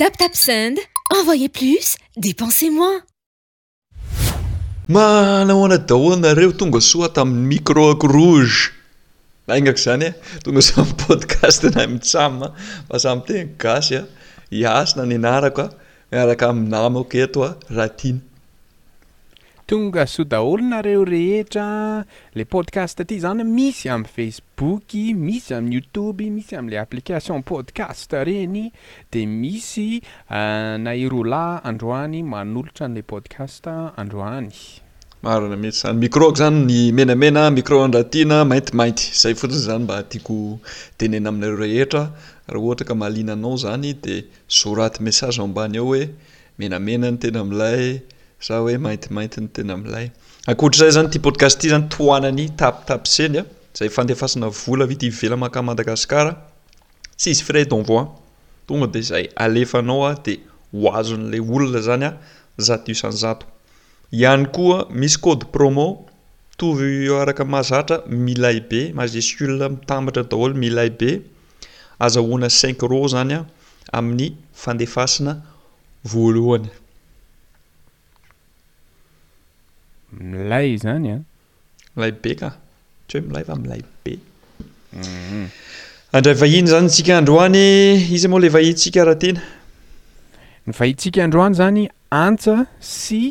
Tap tap send, envoyez plus, dépensez moins. Manahoana daholo nareo tonga soa tamin'ny micro ako rouge. Aingako izany e, tonga soa amin'ny podcast nahy mitsam a, fa samy teny gasy a, i Hasina ny anarako a, miaraka amin'ny namako eto a, Ratiana. Tonga soa daholo nareo rehetra a! Le podcast ty zany misy am Facebook, misy am YouTube, misy am le application podcast reny, de misy anay roa lahy androany manolotra anle podcast androany. Marina mihitsy zany. Micro-ko zany ny menamena, micro Andratiana maintimainty. Zay fotsiny zany mba tiako tenenina aminareo rehetra. Raha ohatra ka mahaliana anao zany de soraty message ao ambany ao hoe. Menamena ny tena milay sa hoe maintimainty ny tena milay. Ankoatr'izay izany ity podcast ity izany tohanan'i Taps Taps Seny izay fandefasana vola avy ety ivelany mankany Madagasikara. Tsisy frais d'envoi. Tonga dia izay alefanao dia ho azon'ilay olona izany zato isan-jato. Ihany koa misy code promo mitovy araka ny mahazatra milay be, majuscule, mitambatra daholo milay be. Azahoana cinq euros izany amin'ny fandefasana voalohany. Milay izany an! Milay be ka! Tsy hoe milay fa milay be. Handray vahiny izany isika androany. Iza moa ilay vahintsika raha tiana? Ny vahintsika androany izany Antsa sy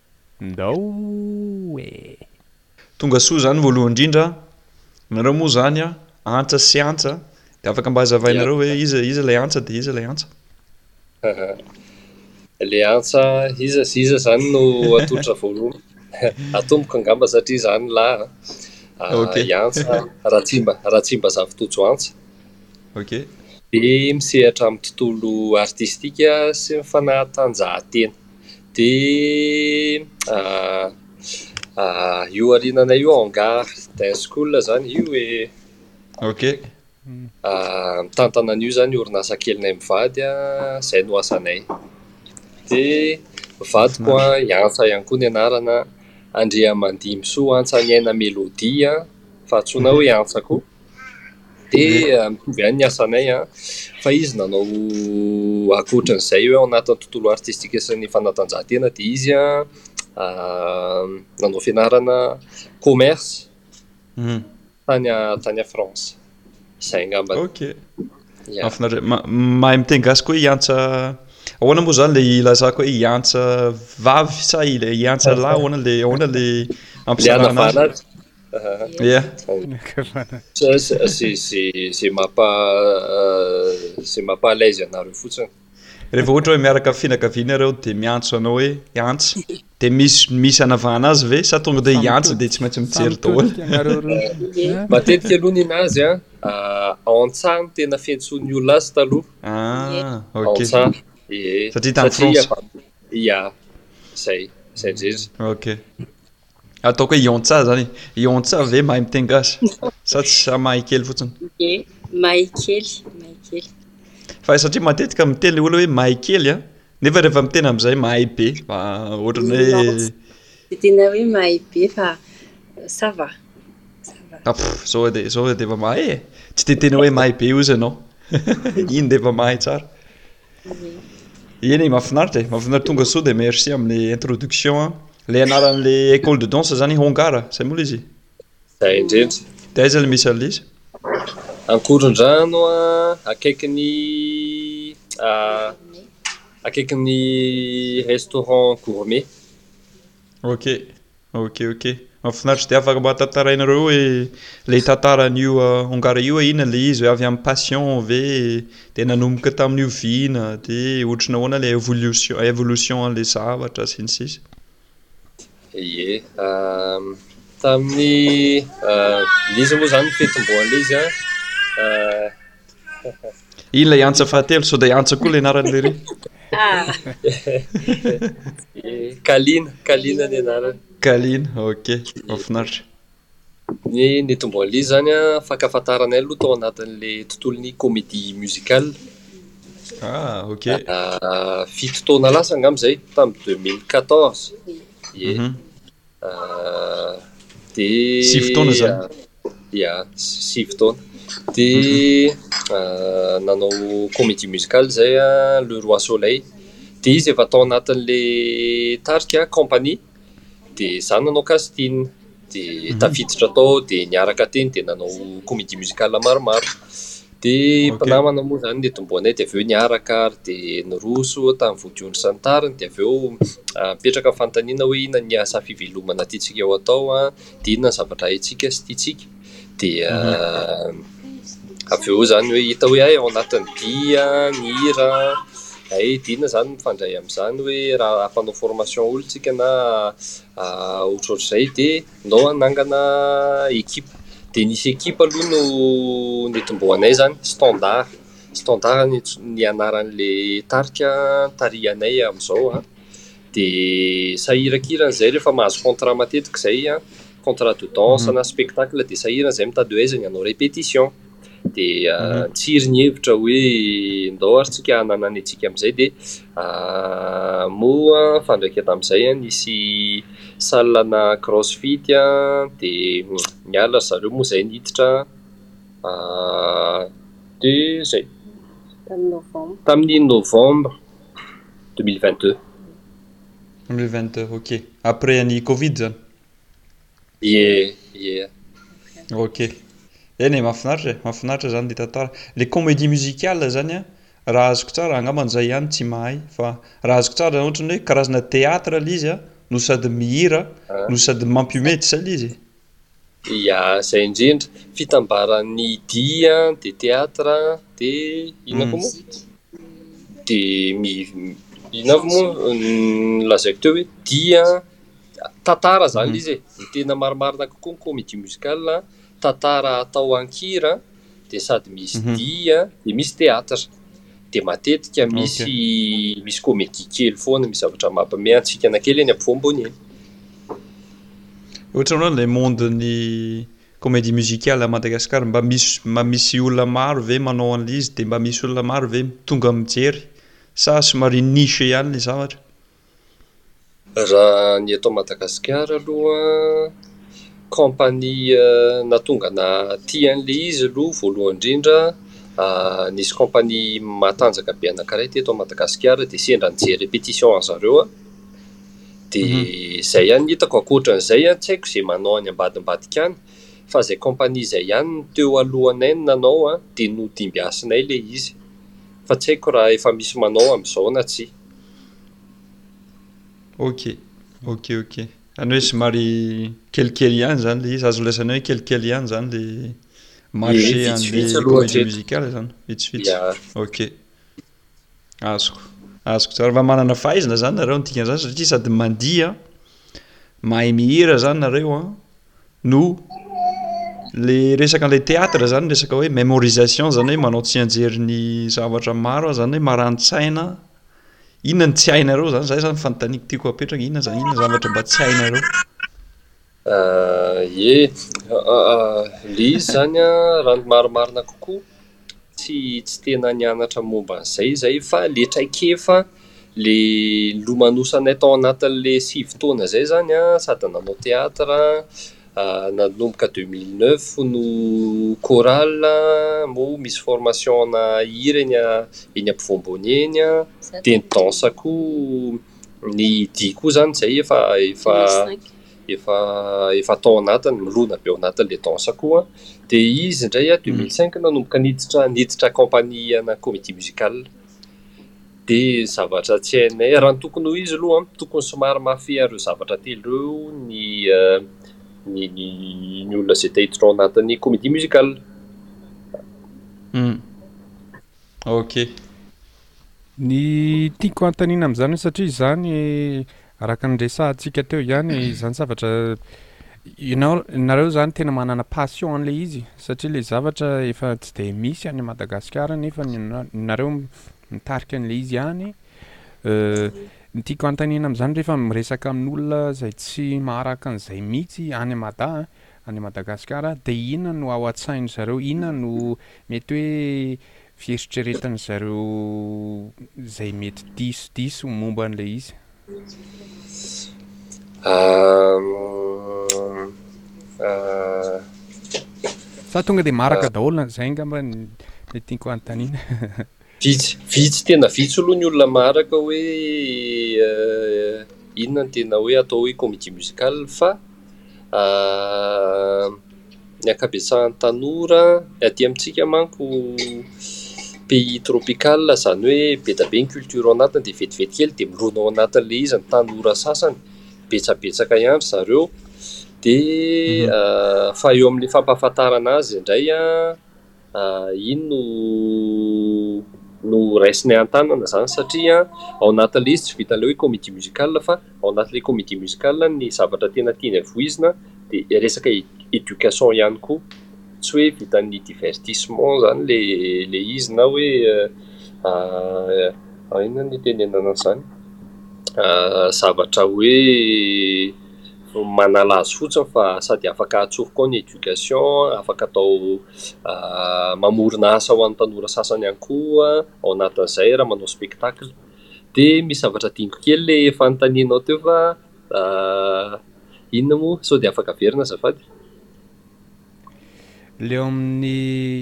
Ndao ee. Tonga soa zany voalohany indrindra a! Nareo moa zany a, antsa sy antsa de afaka mba azavainareo ve iza iza ilay antsa de iza ilay antsa? Aha, le antsa iza sy iza zany no atolotra voalohany? Atomboka angamba satria za no lahy a! Okay. I antsa Ratsimba, Ratsimba Zafintojo antsa. Okay. Dia misehatra amin'ny tontolo artistika sy ny fanatanjahantena. Dia io aoriananay io hangar d'un school izany io e. Ok. Mitantana an'io izany orinasa kelinay mivady an, izay no asanay. Dia vadiko an, i Antsa ihany koa ny anarana, Andriamandimisoa Antsaniaina Melody an, fa antsoina hoe Antsa koa. dia mitovy ihany ny asanay an, fa izy nanao ankoatra an'izay hoe ao anatin'ny tontolo artistika sy ny fanatanjahantena dia izy an nanao fianarana commerce tany tany à France izay angamba ok mahafinaritra mahay miteny gasy koa hiantsa ahoana moa zany le ilazako hoe hiantsa vavy sa le hiantsa lahy ahoana le ahoana le ampisanarana azy ze mapa ze mapa alaizy anareo fotsiny rehefa ohatra hoe miaraka finakaviana ianareo de miantso anao hoe iantsy de misy misy anavahana azy ve sa tonga de iantsy de tsy maintsy mijery daholo matetika aloha ny nazy a antsaha no tena fiantsoan'ny olona azy taloha ah ok satria tany France ya zay zay indrindra ok Ataoko hoe Iantsa zany e. Iantsa ve mahay miteny gasy? Sa tsy sa mahay kely fotsiny? Ie, mahay kely, mahay kely. Fa satria matetika miteny le olona hoe mahay kely a, nefa rehefa miteny amin'izay mahay be, fa ohatran'ny hoe Non, tsy de tena hoe mahay be fa ça va, ça va. Ah, pff, zao edy e, zao edy efa mahay e. Tsy de tena hoe mahay be ozy ianao. Iny dia efa mahay tsara. Eny e, mahafinaritra e, mahafinaritra tonga soa dia merci amin'ny introduction a. Ilay anaran'ilay école de danse izany Hongara, izay moa ilay izy e? Izay indrindra. Dia aiza ilay misy an'ilay izy? Ankorondrano a, akaikin'ny akaikin'ny restaurant gourmet. Ok, ok, ok, mahafinaritra dia afaka mba tantarainareo hoe ilay tantaran'io hongara io hoe inona ilay izy, hoe avy amin'ny passion ve dia nanomboka tamin'ny oviana dia ohatry ny ahoana ilay evolution, evolution an'ilay zavatra sy ny sisa. Ie, tamin'ny ilay izy moa izany ny fetim-boan'ilay izy an. Iny ilay antsa fahatelo, sao dia antsa koa ilay anarany lery. Ah. Kalina, Kalina ny anarany. Kalina, ok, mafinaritra. Ny ny tomboan'ly zany a, fankafantaranay aloha tao anatin'le tontolon'ny comédie musicale. Ah, ok. Ah, fito taona lasa angamba izay, tamin'ny 2014. Ie. Mhm. Sivy taona izany? Ia, sivy taona. Dia nanao comédie musicale izay an, Le Roi Soleil. Dia izy efa tao anatin'ilay tarika, compagnie, dia izaho nanao casting. Dia tafiditra tao, dia niaraka teny, dia nanao comédie musicale maromaro. Dia mpinamana moa izany ny etom-boanay dia avy eo niaraka ary dia niroso tamin'ny vodiondry sy ny tariny dia avy eo mipetraka ny fanontaniana hoe inona ny asa fivelomana tiantsika ho atao dia inona ny zavatra haintsika sy tiantsika dia avy eo izany hoe hita hoe hay ao anatin'ny dihy ny hira hay dia inona izany mifandray amin'izany hoe raha hampanao formation olona isika na ohatrohatr'izay dia Ndao hanangana ekipa, dia nisy ekipa aloha no netim-boanay izany, Standard, Standard ny anaran'ilay tarika tarihanay amin'izao an, dia sahirankirana izay rehefa mahazo contrat matetika izay an, contrat de danse na spectacle dia sahirana izay mitady hoe aiza ny hanao répétition. dia tsiry ny hevitra hoe ndao ary tsika hanana ny antsika amin'izay dia moa fandraika tamin'izay nisy salle ana crossfit dia niala ry zareo moa izay niditra dia zay tamin'ny novembre deux mille vingt deux deux mille vingt deux ok après an'i covid zany Yeah, yeah. Ok. Eny e, mahafinaritra e, mahafinaritra zany le tantara. Le comédie musicale zany a, raha azoko tsara, angamba an'izay ihany tsy mahay, fa raha azoko tsara zany ohatry ny hoe karazana théâtre le izy a, no sady mihira, ah. no sady mampihomehy, zay le izy e. Ya, zay indrindra. Fitambaran'ny dihy a, de théâtre a, de inona mm. koa moa? De mi... inona moa lazaiko teo hoe dihy a, tantara zany ilay izy e, dia tena marimarina kokoa ny comédie musicale an, tantara atao an-kira an, dia sady misy dihy an, dia misy théâtre, dia matetika misy misy comédie kely foana, misy zavatra mampme an-tsikana kely eny ampovoany ambony eny. Ohatran'ny hoe ilay monde-n'ny comédie musicale à Madagascar mba misy mba misy olona maro ve manao an'ilay izy dia mba misy olona maro ve tonga mijery sa somary niche ihany ilay zavatra? Raha ny eto Madagasikara aloha, kaompania nahatonga anà tia an'ilay izy aloha voalohany indrindra, nisy kaompania matanjaka be anankiray teto Madagasikara dia sendra nijery répétition an-dry zareo aho dia izay ihany no hitako, ankoatra an'izay tsy haiko izay manao any ambadimbadika any fa izay kaompania izay ihany no teo alohanay no nanao dia nodimbiasinay ilay izy fa tsy haiko raha efa misy manao amin'izao na tsia. Ok, ok, ok. Any hoe somary kelikely ihany zany le izy, azo lazaina hoe kelikely ihany zany le marché an'le comédie musicale zany, vitsivitsy. Ok. Azoko. Azoko tsara. Mba manana fahaizana zany nareo ny dikan'izany satria sady mandihy an, mahay mihira zany nareo an, no le resaka an'ilay théâtre zany ny resaka hoe mémorisation zany hoe manao tsianjery ny zavatra maro zany hoe marani-tsaina inona ny tsy hainareo zany zay zany ny fanontaniako tiako apetraka inona zany inona zavatra mba tsy hainareo ye le izy zany a raha ny marimarina kokoa Tsy tsy tena nianatra momba an'izay izay fa le traikefa le lomanosanay tao anatin'le sivy taona izay zany an, sady nanao théâtre, nanomboka deux mille neuf no chorale, moa misy formation ana hira eny eny ampovoamboany eny an, dia ny danse koa, ny dihy koa zany izay efa efa efa efa tao anatiny milona be ao anatin'ilay danse koa dia izy indray a 2005 mm. nanomboka niditra niditra compagnie ana comédie musicale dia zavatra tsy hainay raha ny tokony ho izy aloha tokony somary mafia ireo zavatra telo ireo ny euh, ny ny ny olona izay tahiditra ao anatin'ny comédie musicale mm. ok ny tiako anontaniana amin'izany satria izany eh, Araka ny resahantsika teo ihany, izany zavatra ianao nareo zany tena manana passion an'ilay izy satria ilay zavatra efa tsy dia misy any Madagasikara nefa ny nareo mitarika an'ilay izy ihany. Ny tiako hanontaniana amin'izany rehefa miresaka amin'olona izay tsy maharaka an'izay mihitsy any Mada, any Madagasikara, dia inona no ao an-tsain'izareo, inona no mety hoe fieritreretan-dry zareo izay mety diso-diso momba an'ilay izy? Sa tonga dia maraka daholo na izay angamba no tiako hanontaniana? Vitsy, vitsy, tena vitsy aloha ny olona maharaka hoe inona no tena hoe atao hoe comédie musicale fa. ny ankabesahan'ny tanora ny aty amintsika manko pays tropical izany hoe be dia be ny culture ao anatiny dia vetivety kely dia mirona ao anatin'ilay izy ny tanora sasany, betsabetsaka ihany ry zareo dia fa eo amin'ny fampahafantarana azy indray an. iny no no raisinay an-tanana izany satria ao anatin'ilay izy tsy vitan'ilay hoe comédie musicale fa ao anatin'ilay comédie musicale ny zavatra tena tiany havoizina dia resaka éducation ihany koa, tsy hoe vitan'ny divertissement izany ilay ilay izy na hoe inona no itenenana an'izany zavatra hoe. manala azy fotsiny fa sady afaka ahatsoroka ao ny éducation, afaka atao mamorona asa ho an'ny tanora sasany ihany koa ao anatin'izay raha manao spectacle. Dia misy zavatra adinoko kely ilay efa notaninao teo fa inona moa? Sao dia afaka averina azafady? Ilay ao amin'ny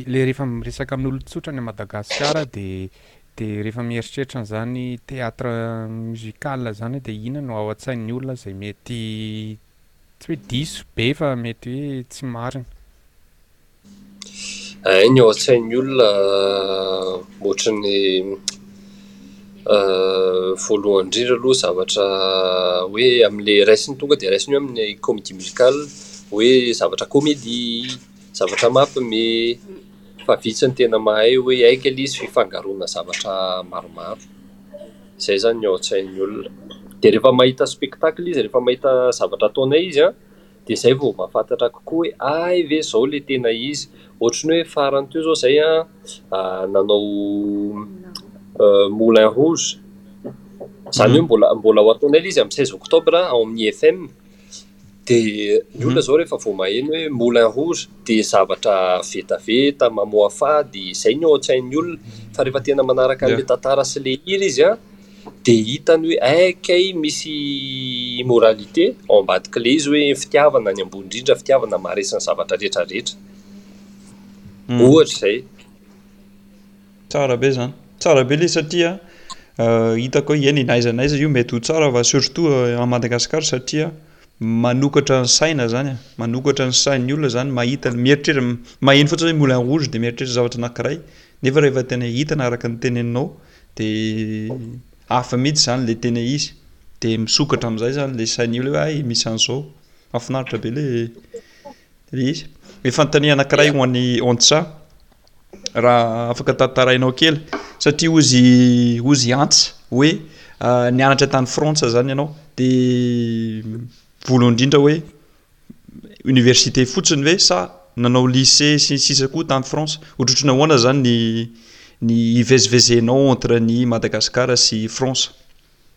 ilay rehefa miresaka amin'olon-tsotra any Madagasikara dia De rehefa mieritreritra an'izany théâtre musical zany de inona no ao an-tsain'ny olona zay mety tsy hoe diso be fa mety hoe tsy marina? Ay, ny ao an-tsain'ny olona ohatran'ny voalohany indrindra aloha zavatra hoe amle raisiny tonga dia raisiny hoe amle comédie musicale hoe zavatra comédie, zavatra mampme, fa vitsy ny tena mahay hoe aika ilay izy fifangaroana zavatra maromaro, izay izany ny ao an-tsain'ny olona, dia rehefa mahita spectacle izy, rehefa mahita zavatra ataonay izy an, dia izay vao mahafantatra kokoa hoe hay ve izao ilay tena izy, ohatra ny hoe farany teo izao izay an, nanao moulin rouge, izany hoe mbola mbola ho ataonay ilay izy amin'ny seize octobre ao amin'ny IFM. Dia ny olona izao rehefa vao maheno hoe moulin rouge dia zavatra vetaveta, mamoafady, izay ny ao an-tsain'ny olona. Fa rehefa tena manaraka an'ilay tantara sy ilay hira izy an, dia hitany hoe hay kay misy immoralité ao ambadik'ilay izy hoe fitiavana ny ambony indrindra, fitiavana maharesy ny zavatra rehetra rehetra. Ohatra izay. Tsara be zany, tsara be le izy satria hitako hoe eny na aiza na aiza io mety ho tsara fa surtout à Madagascar satria manokatra ny saina zany e, manokatra ny sain'ny olona zany mahita ny mieritreritra maheno fotsiny hoe moulin rouge de mieritreritra zavatra anakiray nefa rehefa tena hitany araka ny teneninao de hafa mihitsy zany le tena izy de misokatra amizay zany le sain'ny olona hoe hay misy an'izao, mafinaritra be le izy, le fanontaniana anakiray ho an'i Antsa. raha afaka tantarainao kely satria hozy hozy antsa hoe nianatra tany frantsa zany ianao de voalohany indrindra hoe université fotsiny ve sa nanao lycée sy ny sisa koa tany frantsa ohatrohatry ny ahoana zany ny ny ivezivezenao entre an'i madagasikara sy frantsa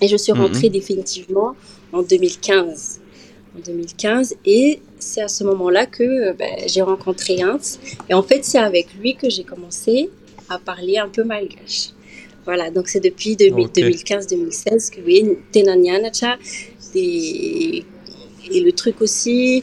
et je suis mhm. rentré définitivement en 205 en 2015 et c'est à ce moment là que euh, j'ai rencontré hans et en fait c'est avec lui que j'ai commencé à parler un peu malgâche voilà donc c'est depuis 20152016 queye tenanianaca et le truc aussi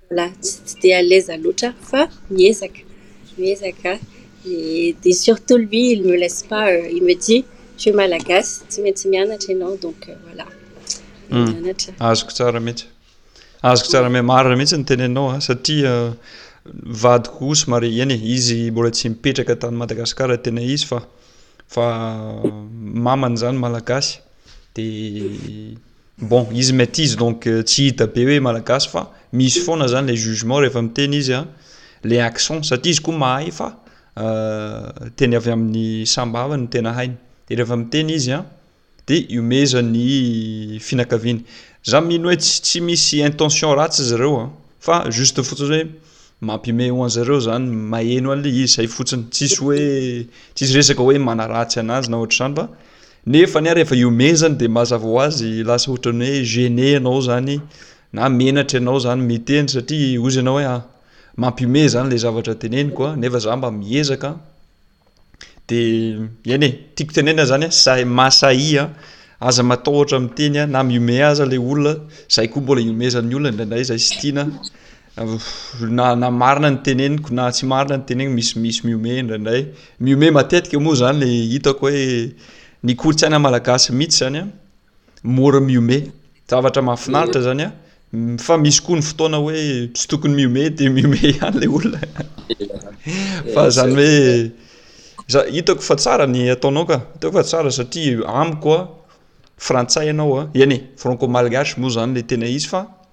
Mbola tsy de à l'aise loatra fa miezaka, miezaka dia surtout lui il me laisse pas, il me dit tu es malagasy tsy maintsy mianatra ianao donc voilà mianatra. Azoko tsara mihitsy, azoko tsara mihitsy, marina mihitsy ny teneninao a, satria vadiko koa somary eny e, izy mbola tsy mipetraka tany Madagasikara tena izy fa fa mamany izany malagasy dia Bon izy metizy donc tsy hita be hoe malagasy fa misy foana zany le jugement rehefa miteny izy a, le accent satria izy koa mahay fa teny avy amin'ny sambavany no tena hainy de rehefa miteny izy a de iomezan'ny fianakaviany, za mino hoe tsy tsy misy intention ratsy izy ireo a fa juste fotsiny hoe mampimehy ho an'zareo zany maheno an'le izy zay fotsiny tsisy hoe tsisy resaka hoe manaratsy anazy na ohatr'izany fa Nefa anie rehefa iomezany dia mazava ho azy lasa ohatran'ny hoe gêné ianao izany na menatra ianao izany miteny satria hoy izy ianao hoe ah, mampihomehy izany ilay zavatra teneniko an, nefa za mba miezaka an, dia eny e, tiako tenenina izany hoe sahy, mahasahia an, aza matahotra miteny an, na mihomehy aza ilay olona, izay koa mbola iomezan'ny olona indraindray izay tsy tiana na na marina ny teneniko na tsy marina ny teneniko misy misy mihomehy indraindray mihomehy matetika moa zany le hitako hoe ny kolontsaina malagasy mihitsy zany a mora mihomehy zavatra mahafinaritra zany a fa misy koa ny fotoana hoe tsy tokony mihomehy de mihomehy ihany le olona fa zany hoe za hitako fa tsara ny ataonao ka hitako fa tsara satria amiko a frantsay ianao a eny franco malgache moa zany le tena izy fa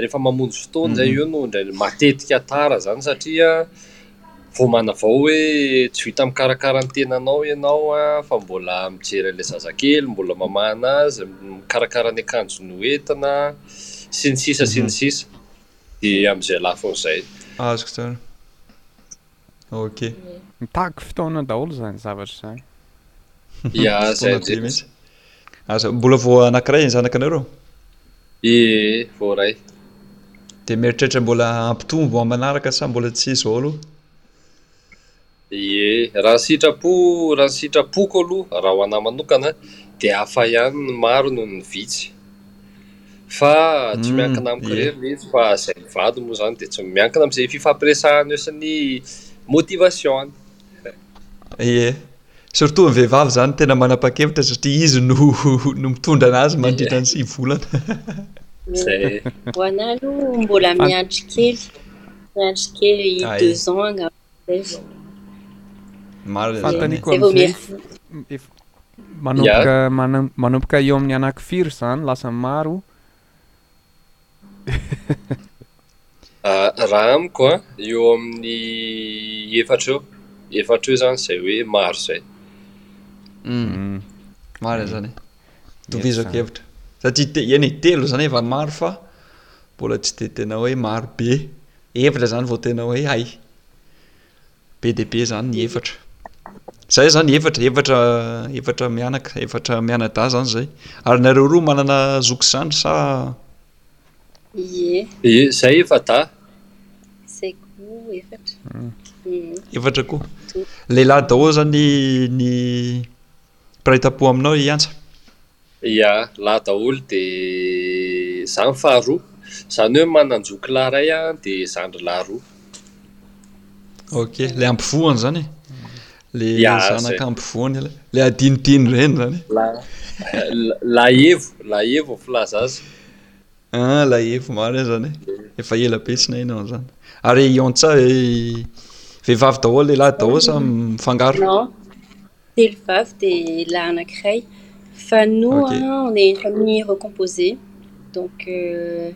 rehefa mamonjy fotoana izay eo no indray matetika tara izany satria vao manavao hoe tsy vita mikarakara ny tenanao ianao fa mbola mijery an'ilay zazakely, mbola mamahana azy, mikarakara ny akanjony ho entina sy ny sisa sy ny sisa dia amin'izay lafiny izay. Azoko tsara. Ok. Mitaky fotoana daholo izany zavatra izany. Ya, izay be mihitsy. Aza, mbola vao anankiray ny zanakanao reo? Ye, vao iray. Dia mieritreritra mbola hampitombo amin'ny manaraka sa mbola tsy izao aloha? Ye, raha ny sitrapo, raha ny sitrapoko aloha, raha ho anahy manokana dia hafa ihany ny maro noho ny vitsy. Fa tsy miankina amiko irery ilay izy fa izay mivady moa izany dia tsy miankina amin'izay fifampiresahana eo sy ny motivation-ny. Ie, surtout ny vehivavy izany tena manapa-kevitra satria izy no no mitondra an'azy mandritra ny sivy volana. Izay. Ho an'ahy aloha mbola miandry kely, miandry kely deux ans angamba. Fantaniko amin'izay manomboka manomboka eo amin'ny anaky firy izany lasa maro? Raha amiko an, eo amin'ny efatra eo, efatra eo izany izay hoe maro izay. Marina izany e. Itovizako hevitra satria te, eny e, telo zany efa maro fa mbola tsy de tena hoe maro be efatra zany vao tena hoe hay be dia be zany ny efatra zay zany efatra efatra efatra mianaka efatra mianadahy zany zay ary nareo roa manana zoky zany sa Ie. Ie, zay efa dahy. Zay koa efatra. Hmm. Efatra koa. Lehilahy daholo zany ny Mpiray tampo aminao i Antsa. Ia, lahy daholo dia za ny faharoa. Izany hoe manan-joky lahy iray aho dia zandry lahy roa. Ok, ilay ampovoany izany e? Ilay Ia, izay. zanaka ampovoany ilay. Ilay adinodino ireny izany e? La- la- Lahevo, lahevo ny filaza azy. Ah, lahevo marina izany e? Efa ela be tsy naheno an'izany. Ary i Antsa, eh, vehivavy daholo, lehilahy daholo sa mifangaro? Non. nacre fan nou on est ami recomposée donc euh,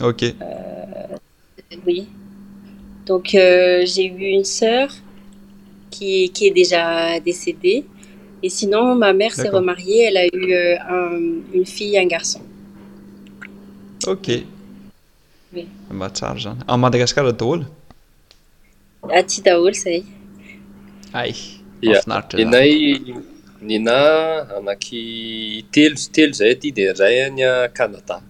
ok euh, ui donc euh, j'ai u une seur qui est déjà décédée et sinon ma mère s'est remariée elle a eu une fille e un garçon oka mba tsaro zany a' madagasikara daholo Aty daholo izay. Hay, mahafinaritra izany. Nenay, Nina anaky telo, telo izay aty dia ny ray any Canada.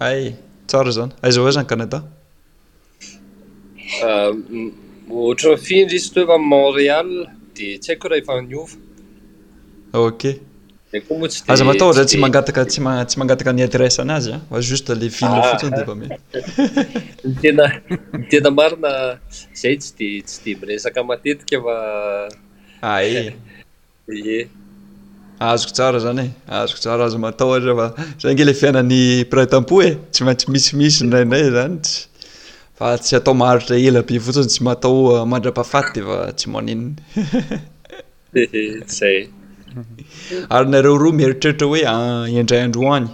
Hay, tsara izany. Aiza ho aiza any Canada? Ohatran'ny findry izy toa efa Montréal dia tsy haiko raha efa niova. Ok. Zay koa moa tsy dia Aza matahotra tsy mangataka tsy tsy mangataka ny adresse anazy a, fa juste le ville ah. fotsiny dia efa mety. Ny tena ny tena marina zay tsy dia tsy dia miresaka matetika fa Ah eh. Ye. Azoko tsara zany e, azoko tsara aza matahotra fa zay nge le fiainan'ny mpiray tampo e, tsy maintsy misimisy indraindray zany tsy fa tsy atao maharitra ela be fotsiny tsy matahoa mandra-pahafaty de efa tsy maninona. zay ary nareo roa mieritreritra hoe ah, indray andro any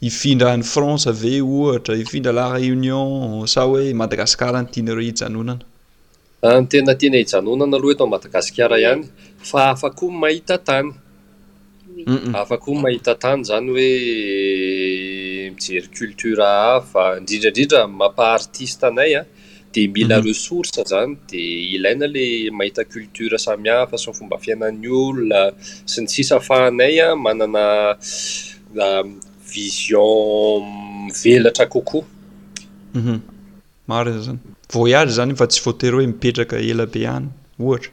hifindra any France ve ohatra hifindra la réunion sa hoe Madagascar no tianareo hijanonana ah, ny tena tiana hijanonana aloha eto Madagascar ihany fa hafa koa mahita tany Hafa koa mahita tany izany hoe mijery culture hafa, indrindra indrindra amin'ny maha artiste anay an, dia mila ressources izany, dia ilaina ilay mahita culture samihafa sy ny fomba fiainan'ny olona sy ny sisa afahanay manana vision mivelatra kokoa. Marina izany, voyage izany fa tsy voatery hoe mipetraka ela be any ohatra.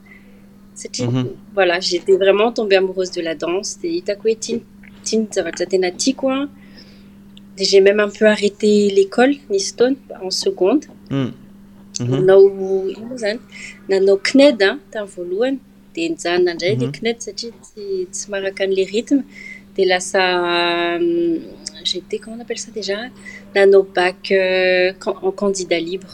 satria mhm. voilà j'étais vraiment tombée amoureuse de la danse dia hitako hoe ity ity ny zavatra tena tiako a dia j'ai même un peu arrêté l'école nisy fotoana en seconde mm. mhm. nanao ino zany nanao CNED a tamin'ny voalohany dia nijanona indray le mhm. CNED satria tsy tsy maraka an'le rythme dia lasa euh, j'étais comment on appelle ça déjà nanao bac euh, en candidat libre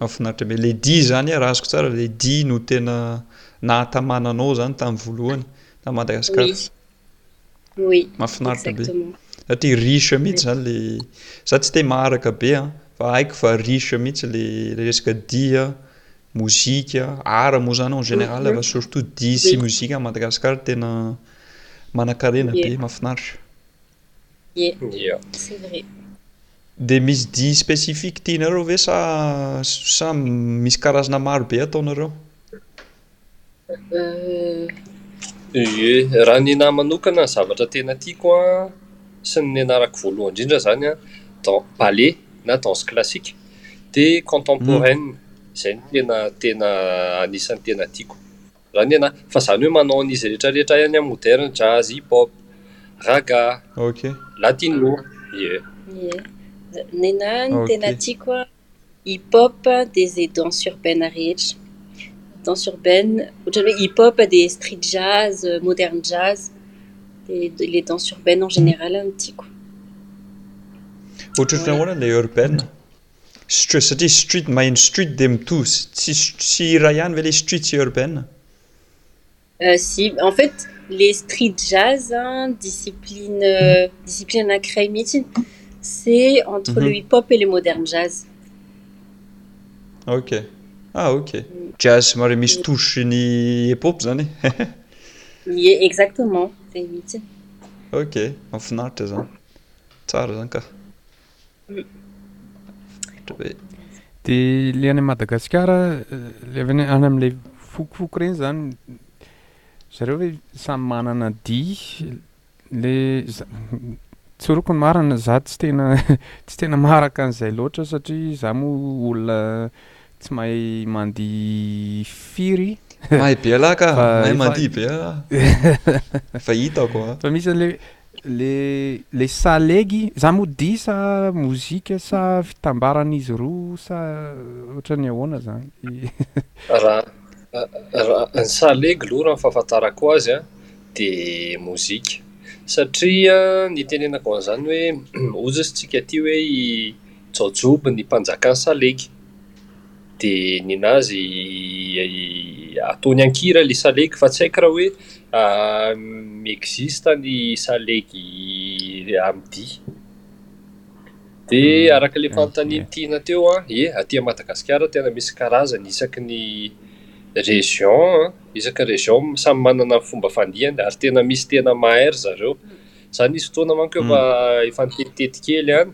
Mahafinaritra be. Ilay dihy izany ary azoko tsara ilay dihy no tena nahatamana anao izany tamin'ny voalohany tamin'i Madagascar. Oui, oui, mahafinaritra be. Exactement. Satria riche mihitsy izany le, za tsy dia maharaka be an, fa haiko fa riche mihitsy le le resaka dihy an, mozika, art moa izany en général fa surtout dihy sy mozika à Madagascar tena manan-karena be, mahafinaritra. Ie. Ie. C'est vrai. Dia misy dihy specifique tianareo ve sa sa misy karazana maro be ataonareo? Ie. Raha ny anahy manokana ny zavatra tena tiako an, sy ny nianarako voalohany indrindra izany an, dan- ballet na danse classique, dia contemporaine, izay no tena tena anisan'ny tena tiako. Zany ianah, fa zany hoe manao an izy rehetra rehetra ihany an, moderne, jazz, hip hop, raga, latino, yeah. Yeah. Nenah ny tena tiako an, hip hop dia izay danse urbaine rehetra, danse urbaine, ohatrany hoe hip hop dia street jazz, moderne jazz, dia ilay danse urbaine en général no tiako. Ohatrohatran'ny ahoana ilay urbaine? Str, Satria street maheno street dia mitovy tsy tsy iray ihany ve le street sy urbain a? Euh, si, en fait le street jazz an, discipline discipline anankiray mihitsy c'est entre le hip hop et le modern jazz. Ok, ah ok. Jazz somary misy touche ny hip hop zany e? Ie, exactement, zay mihitsy. Ok, mahafinaritra zany, tsara zany ka. De le any Madagasikara le avy any amin'ilay fokofoko regny zany zareo ve samy manana dihy le tsoriko ny marina za tsy tena tsy tena maharaka an'izay loatra satria za moa olona Tsy mahay mandihy firy. Mahay be lahy ka, mahay mandihy be ah. Efa hitako ah. Fa misy an'le le le salegy, za moa dihy sa mozika sa fitambaran'izy roa sa ohatran'ny ahoana zany. Raha raha ny salegy aloha raha ny fahafantarako azy an dia mozika satria nitenenako an'izany hoe ozy tsika aty hoe i Jaojoby ny mpanjakan'i Salegy. Dia ninazy ataony an-kira ilay Salegy fa tsy haiko raha hoe mi-existe ny Salegy Amidi. Dia araka ilay fanontanian'i Tiana teo, ie, aty Madagasikara tena misy karazany isaky ny région, isaky ny région samy manana ny fomba fandiany ary tena misy tena mahay ry zareo. Izaho nisy fotoana manko efa efa nitety kely any.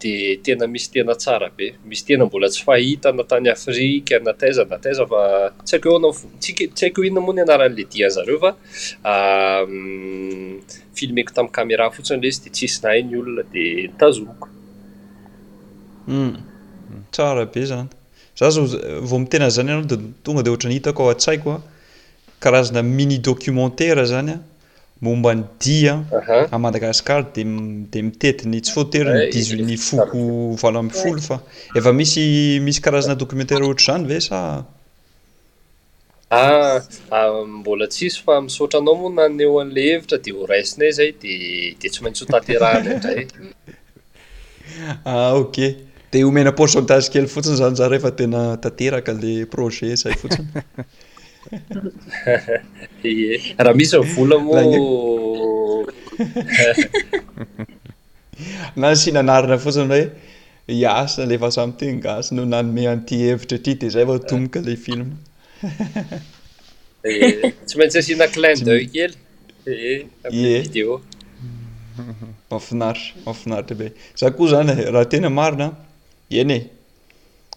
dia tena misy tena tsara be, misy tena mbola tsy fahita na tany Afrika na taiza na taiza fa tsy haiko ahoana ny fo- tsy haiko tsy haiko inona moa ny anaran'ilay dian-dry zareo fa filmeko tamin'ny camera fotsiny ilay izy dia tsisy nahay ny olona dia notazomiko. Tsara be izany. Izaho izao vao miteny an'izany ianao dia tonga dia ohatran'ny hitako ao an-tsaiko an, karazana mini documentaire izany an. momba ny dia a Madagascar de de mitety ny tsy voatery ny diso ny foko valo ambin'ny folo fa efa misy misy karazana documentaire ohatr'izany ve sa ah mbola tsisy fa misaotra anao moa naneho an'le hevitra de ho raisinay zay de de tsy maintsy ho tanterahina indray Ah ok, de omena pourcentage kely fotsiny zany za rehefa tena tanteraka le projet zay fotsiny. Ye, raha misy ny vola moa. Na ny sinanarina fotsiny hoe hiasa le efa samy teny gasy no nanome an'ity hevitra ity de zay vao tomboka le film. Ye, tsy maintsy asiana clin d'oeil kely. Ie. Vidéo. Mafinaritra, mafinaritra be. Za koa zany eh, raha tena marina, eny eh,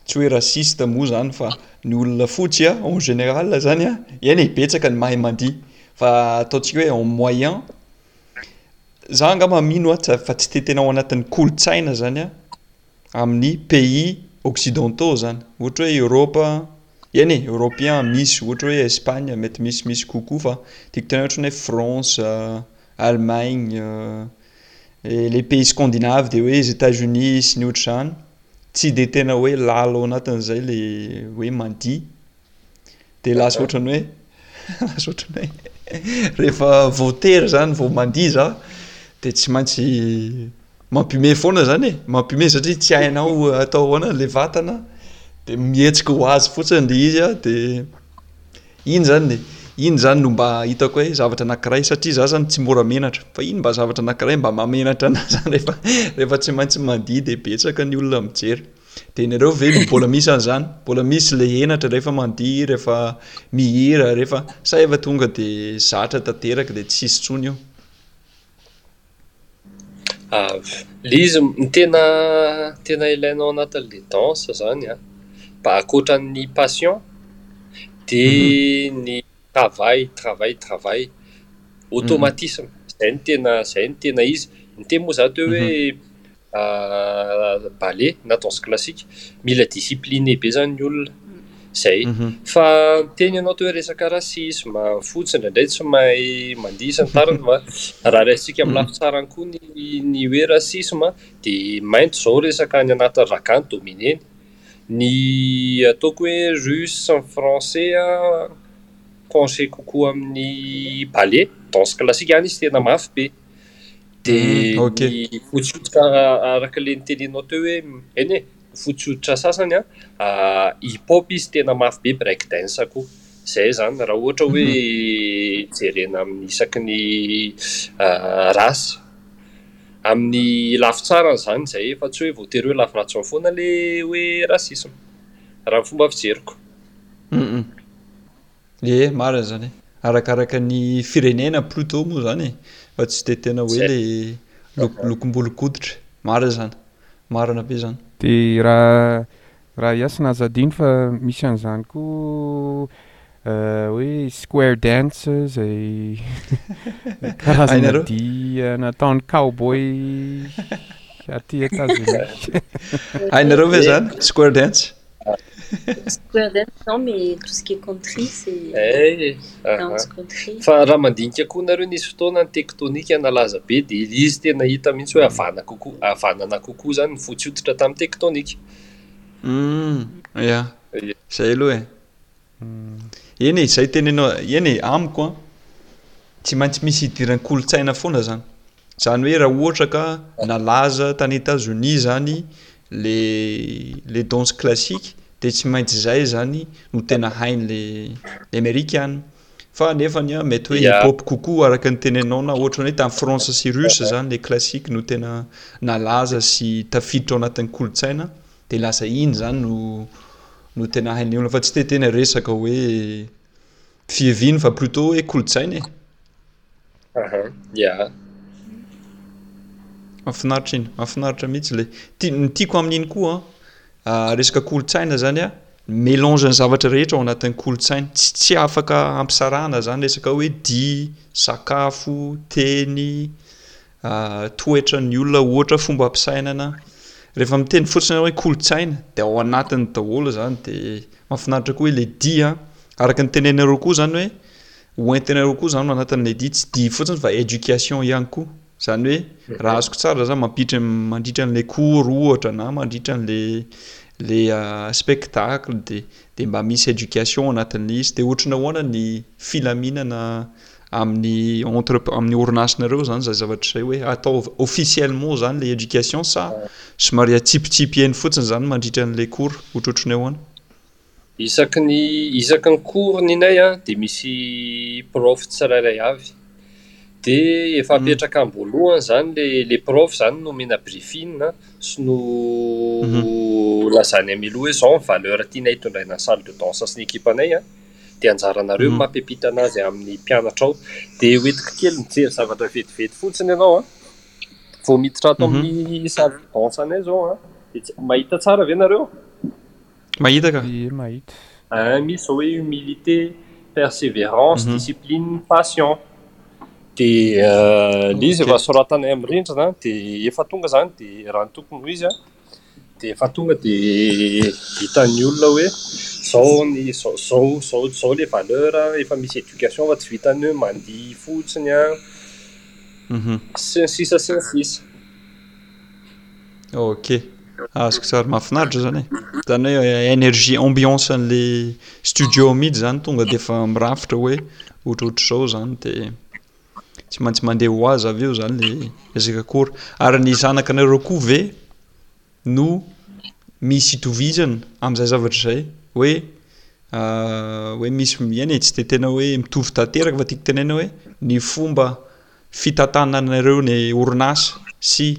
tsy hoe raciste moa zany fa ny olona fotsy a, en général zany a, eny eh, betsaka ny mahay mandihy fa ataontsika hoe en moyen, za angamba mino a, fa tsy de tena ao anatin'ny kolontsaina zany a, amin'ny pays occidentaux zany ohatra hoe Europe eny e European misy ohatra hoe Espagne mety misy misy kokoa fa tiako tenenina ohatran'ny hoe France Allemagne le pays scandinave de hoe Etats Unis sy ny ohatr'izany tsy de tena hoe lala ao anatin'izay le hoe mandihy Dia lasa ohatran'ny hoe lasa ohatran'ny hoe rehefa voatery zany vao mandihy za de tsy maintsy mampime foana zany e mampime satria tsy hainao atao ahoana le vatana de mihetsika ho azy fotsiny le izy a de iny zany e iny zany no mba hitako hoe zavatra anankiray satria za zany tsy mora menatra fa iny mba zavatra anankiray mba mahamenatra anah zany rehefa rehefa tsy maintsy mandihy de betsaka ny olona mijery Dia nareo ve mbola misy an'izany? Mbola misy ilay henatra rehefa mandihy, rehefa mihira, rehefa sa efa tonga dia zatra tanteraka dia tsisy intsony io? Ilay izy ny tena tena ilaina ao anatin'ilay danse izany an, ankoatra ny passion dia ny Travail, travail, travail, automatisme, zay no tena, zay no tena izy. Niteny moa za teo hoe mhm. ballet na danse classique, mila discipline be zany ny olona. Zay. Mhm. Fa niteny ianao teo hoe resaka racisme, fotsy indraindray tsy mahay mandihy sy ny tariny fa raha raisintsika amin'ny mhm. lafy tsarany koa ny ny hoe racisme dia mainty zao resaka any anaty ragant domineny. Ny ataoko hoe russe sy ny français pencher kokoa amin'ny ballet, danse classique, any izy tena mafy be. Dia ny fototra hoditra araka ilay nitenenao teo hoe eny e, ny fototra hoditra sasany hip hop izy tena mafy be, break dance koa. Izay izany raha ohatra hoe jerena amin'ny isaky ny race. Amin'ny lafy tsarany izany izay fa tsy hoe voatery hoe lafy ratsiny foana ilay hoe racisme. Raha ny fomba fijeriko. Ie, marina izany. Arakaraka ny firenena plutot moa izany e. Fa tsy dia tena hoe le lokom-bolokoditra. Marina izany. Marina be izany. Dia raha Raha Yasina aza adino fa misy an'izany koa hoe square dance izay karazana dihy nataon'ny cowboy aty Etazonia. Hainareo ve izany square dance? Square dance non mais tout ce qui est country c'est eh, dance country. Fa raha mandinika koa nareo nisy fotoana ny tektonika nalaza be dia izy tena hita mihitsy hoe havana kokoa, havanana kokoa izany ny fotsy hoditra tamin'ny tektonika. Humm ya. Zay aloha e. Eny e, zay tenenao eny e, amiko an, tsy maintsy misy hidiran'ny kolontsaina foana zany. Zany hoe raha ohatra ka nalaza tany Etazonia zany le le danse classique de tsy maintsy zay zany no tena hain'le le amerikana. Fa anefa ny mety hoe hip hop kokoa araka ny tenenao na ohatrany hoe tamin'ny France sy Russe zany le classique no tena nalaza sy tafiditra ao anatin'ny kolontsaina de lasa iny zany no no tena hain'ny olona fa tsy te tena resaka hoe fiheviny fa plutôt hoe kolontsaina e. Aha, yeah. Mafinaritra iny, mafinaritra mihitsy le. Ny tiako amin'iny koa ah, resaka kolontsaina zany ah, mélange ny zavatra rehetra ao anatin'ny kolontsaina. Tsy tsy afaka ampisarahana zany resaka hoe dihy, sakafo, teny, ah, toetran'ny olona ohatra, fomba fisainana. Rehefa miteny fotsiny hoe kolontsaina dia ao anatiny daholo zany dia mafinaritra koa hoe le dihy an, araka ny teneninareo koa zany hoe Ho entinareo koa izany ao anatin'ny edit tsy dihy fotsiny fa education ihany koa, izany hoe raha azoko tsara izany mampiditra mandritra an'ilay cours ohatra na mandritra an'ilay ilay spectacle dia dia mba misy education ao anatin'ilay izy, dia ohatry ny ahoana ny filaminana amin'ny entre amin'ny orinasinareo izany izay zavatra izay hoe atao officiellement izany ilay education sa somary atsipitsipiheny fotsiny izany mandritra an'ilay cours, ohatrohatry ny ahoana? Isaky ny isaky ny cours ny nay an dia misy prof tsirairay avy dia efa apetraka amboalohany izany le le prof izany no omena briefing an sy no lazany amiloha hoe izao ny valeur tianay hitondraina ny salle de danse sy ny ekipa nay an dia anjaranareo ny mampiampita anazy amin'ny mpianatra ao dia hoentiko kely mijery zavatra vetivety fotsiny ianao an vao miditra ato amin'ny salle de danse nay izao an dia mahita tsara ve nareo Mahita ka. Ie mahita. Ein misy zao hoe humilité, perseverance, discipline, passion. Dia le izy efa soratana eny amin'ny rindrina dia efa tonga izany dia raha ny tokony ho izy dia efa tonga dia hitan'ny olona hoe izao ny izao izao izao izao le valeur efa misy éducation fa tsy vitan'ny hoe mandihy fotsiny an sy ny sisa sy ny sisa. Ok. Azoko tsara, mahafinaritra zany e. Zany hoe eh, énergie ambiance an'le studio mihitsy zany tonga de efa mirafitra hoe ohatrohatr'izao zany de tsy maintsy mandeha ho azy avy eo zany le ezaka kora. Ary ny zanakanareo koa ve no misy itovizana amin'izay zavatra izay? Hoe ah, hoe misy miaina e, tsy de tena hoe mitovy tanteraka fa tiako tenena hoe ny fomba Fitantananareo ny orinasa sy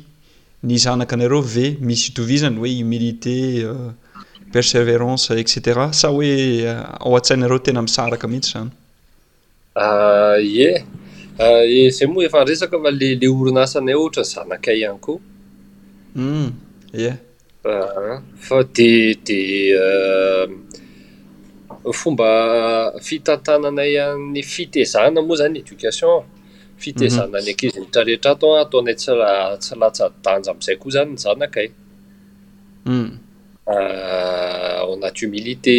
ny zanakanareo ve misy itovizany hoe humilité, perseverance etc sa hoe ao an-tsainareo tena misaraka mihitsy izany? Ye, izay moa efa resaka fa le le orinasanay ohatra zanakay ihany koa. Ye. Aa fa dia dia fomba fitantananay ny fitezana moa izany éducation, fitezana ny ankizy rehetra rehetra ato an, ataonay tsy tsy latsa-danja amin'izay koa izany ny zanakay, en a humilité,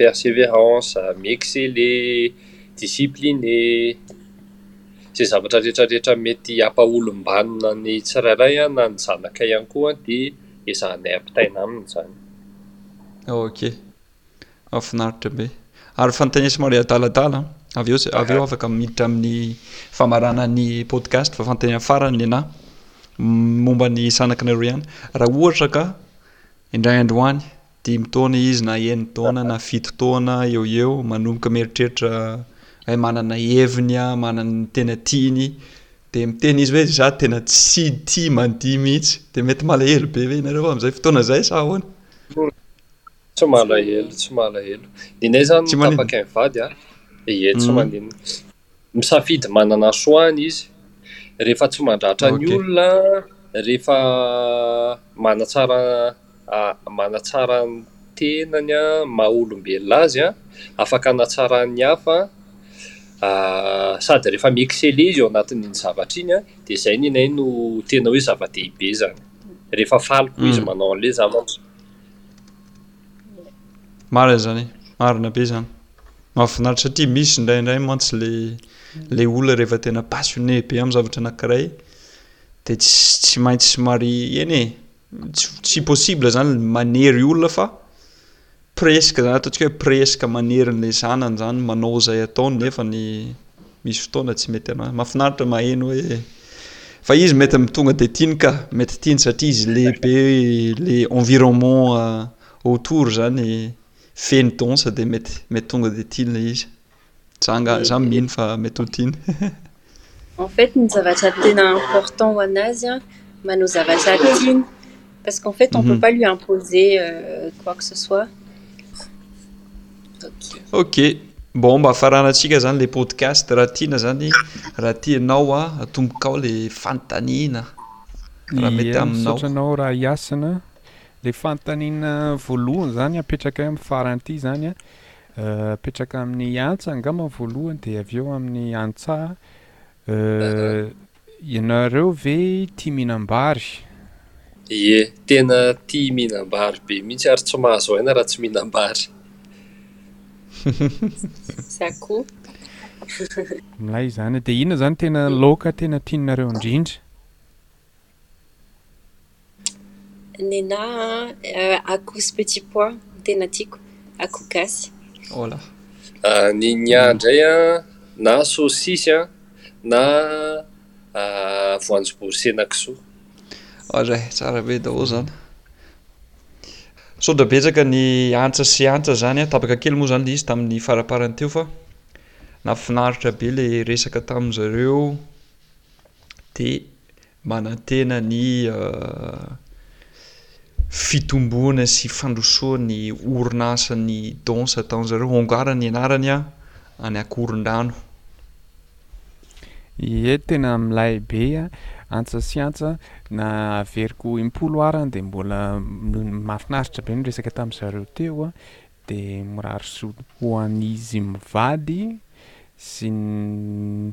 persévérance, mi-exceller, discipliné. izay zavatra rehetra rehetra mety hampaholom-banona ny tsirairay na ny zanakay ihany koa dia ezahanay ampitaina aminy izany. Ok, mahafinaritra be. Ary fanontaniana somary adaladala an. Avy eo, avy eo afaka miditra amin'ny famarana ny podcast fa fanontaniana farany ny anah. Momba ny zanakinareo ihany. Raha ohatra ka indray andro any dimy taona izy na enina taona na fito taona eo eo manomboka mieritreritra ay manana heviny a manana ny tena tiany de miteny izy hoe za tena tsy tia mandihy mihitsy de mety malahelo be ve ianareo amin'izay fotoana izay sa ahoana tsy malahelo tsy malahelo ny nay zany tsy tapaka ny vady a ye tsy hmm. mandinina Misafidy manana ny choix-ny izy. Rehefa tsy mandratra ny olona, rehefa manatsara manatsara ny tenany maha olombelona azy, afaka hanatsarany ny hafa, sady rehefa mi-exceller izy ao anatin'iny zavatra iny dia izay ny anay no tena hoe zava-dehibe izany. Rehefa faly koa izy manao an'ilay zavatra. Marina izany e, marina be izany. Mahafinaritra satria misy indraindray mantsy le le olona rehefa tena passionné be amin'ny zavatra anankiray de tsy tsy maintsy somary eny e! tsy tsy possible zany ny manery olona fa presque zany ataontsika hoe presque manery an'le zanany zany manao izay ataony nefa ny misy fotoana tsy mety anazy, mahafinaritra maheno hoe fa izy mety am tonga de tiany ka! mety tiany satria izy lehibe le environnement autour zany. Feno danse dia mety mety tonga dia tiany ilay izy. Za nga, za mino fa mety ho tiany. En fait ny zavatra tena important ho anazy an, manao zavatra tiany, parce qu'en fait on peut pas lui imposer quoi que ce soit. Ok, bon mba hafaranantsika zany le podcast raha tiana zany, raha tianao an, atombokao le fanontaniana raha mety aminao. Misaotra anao Raha Hasina, Ilay fanontaniana voalohany izany apetrakay amin'ny farany ity izany an, apetraka amin'ny antsa angamba ny voalohany dia avy eo amin'ny antsa, ianareo ve tia mihinam-bary? Ie, tena tia mihinam-bary be mihitsy ary tsy mahazo aina raha tsy mihinam-bary. Za koa. Milay izany. Dia inona izany tena laoka tena tianareo indrindra? Nenà an, akoho sy petit pois no tena tiako, akoho gasy. Oh là. Ny nià indray an, na saosisy an, na voanjobory sy henakisoa. Oadray, tsara be daholo zany. Misaotra betsaka ny Antsa sy Antsa zany an, tapaka kely moa zany le izy tamin'ny faraparany teo fa nahafinaritra be le resaka tamin'ny zareo de. manantena ny fitomboana sy fandrosoan'ny orinasan'ny Dons ataon-dry zareo, Hongar ny anarany an, any Ankorondrano. Ie, tena milay be an, antsa sy antsa, na averiko impolo ara an dia mbola mahafinaritra be ny resaka tamin'ny zareo teo an, dia mirary soa ho an'izy mivady sy ny.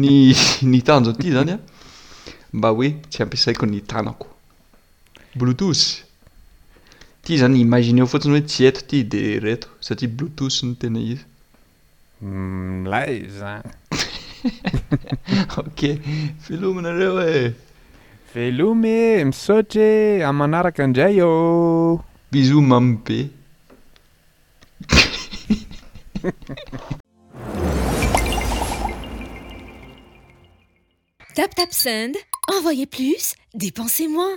ny ny tanjony ity zany a mba hoe tsy ampiasaiko ny tanako bluetooth ity zany imagineo fotsiny hoe tsy eto ity de reto satria bluetooth no tena izy mm, milay zany ok filominareo e veloma e misaotra e amin'ny manaraka indray ô bisous mamy be tap tap sand envoyez plus dépensez moi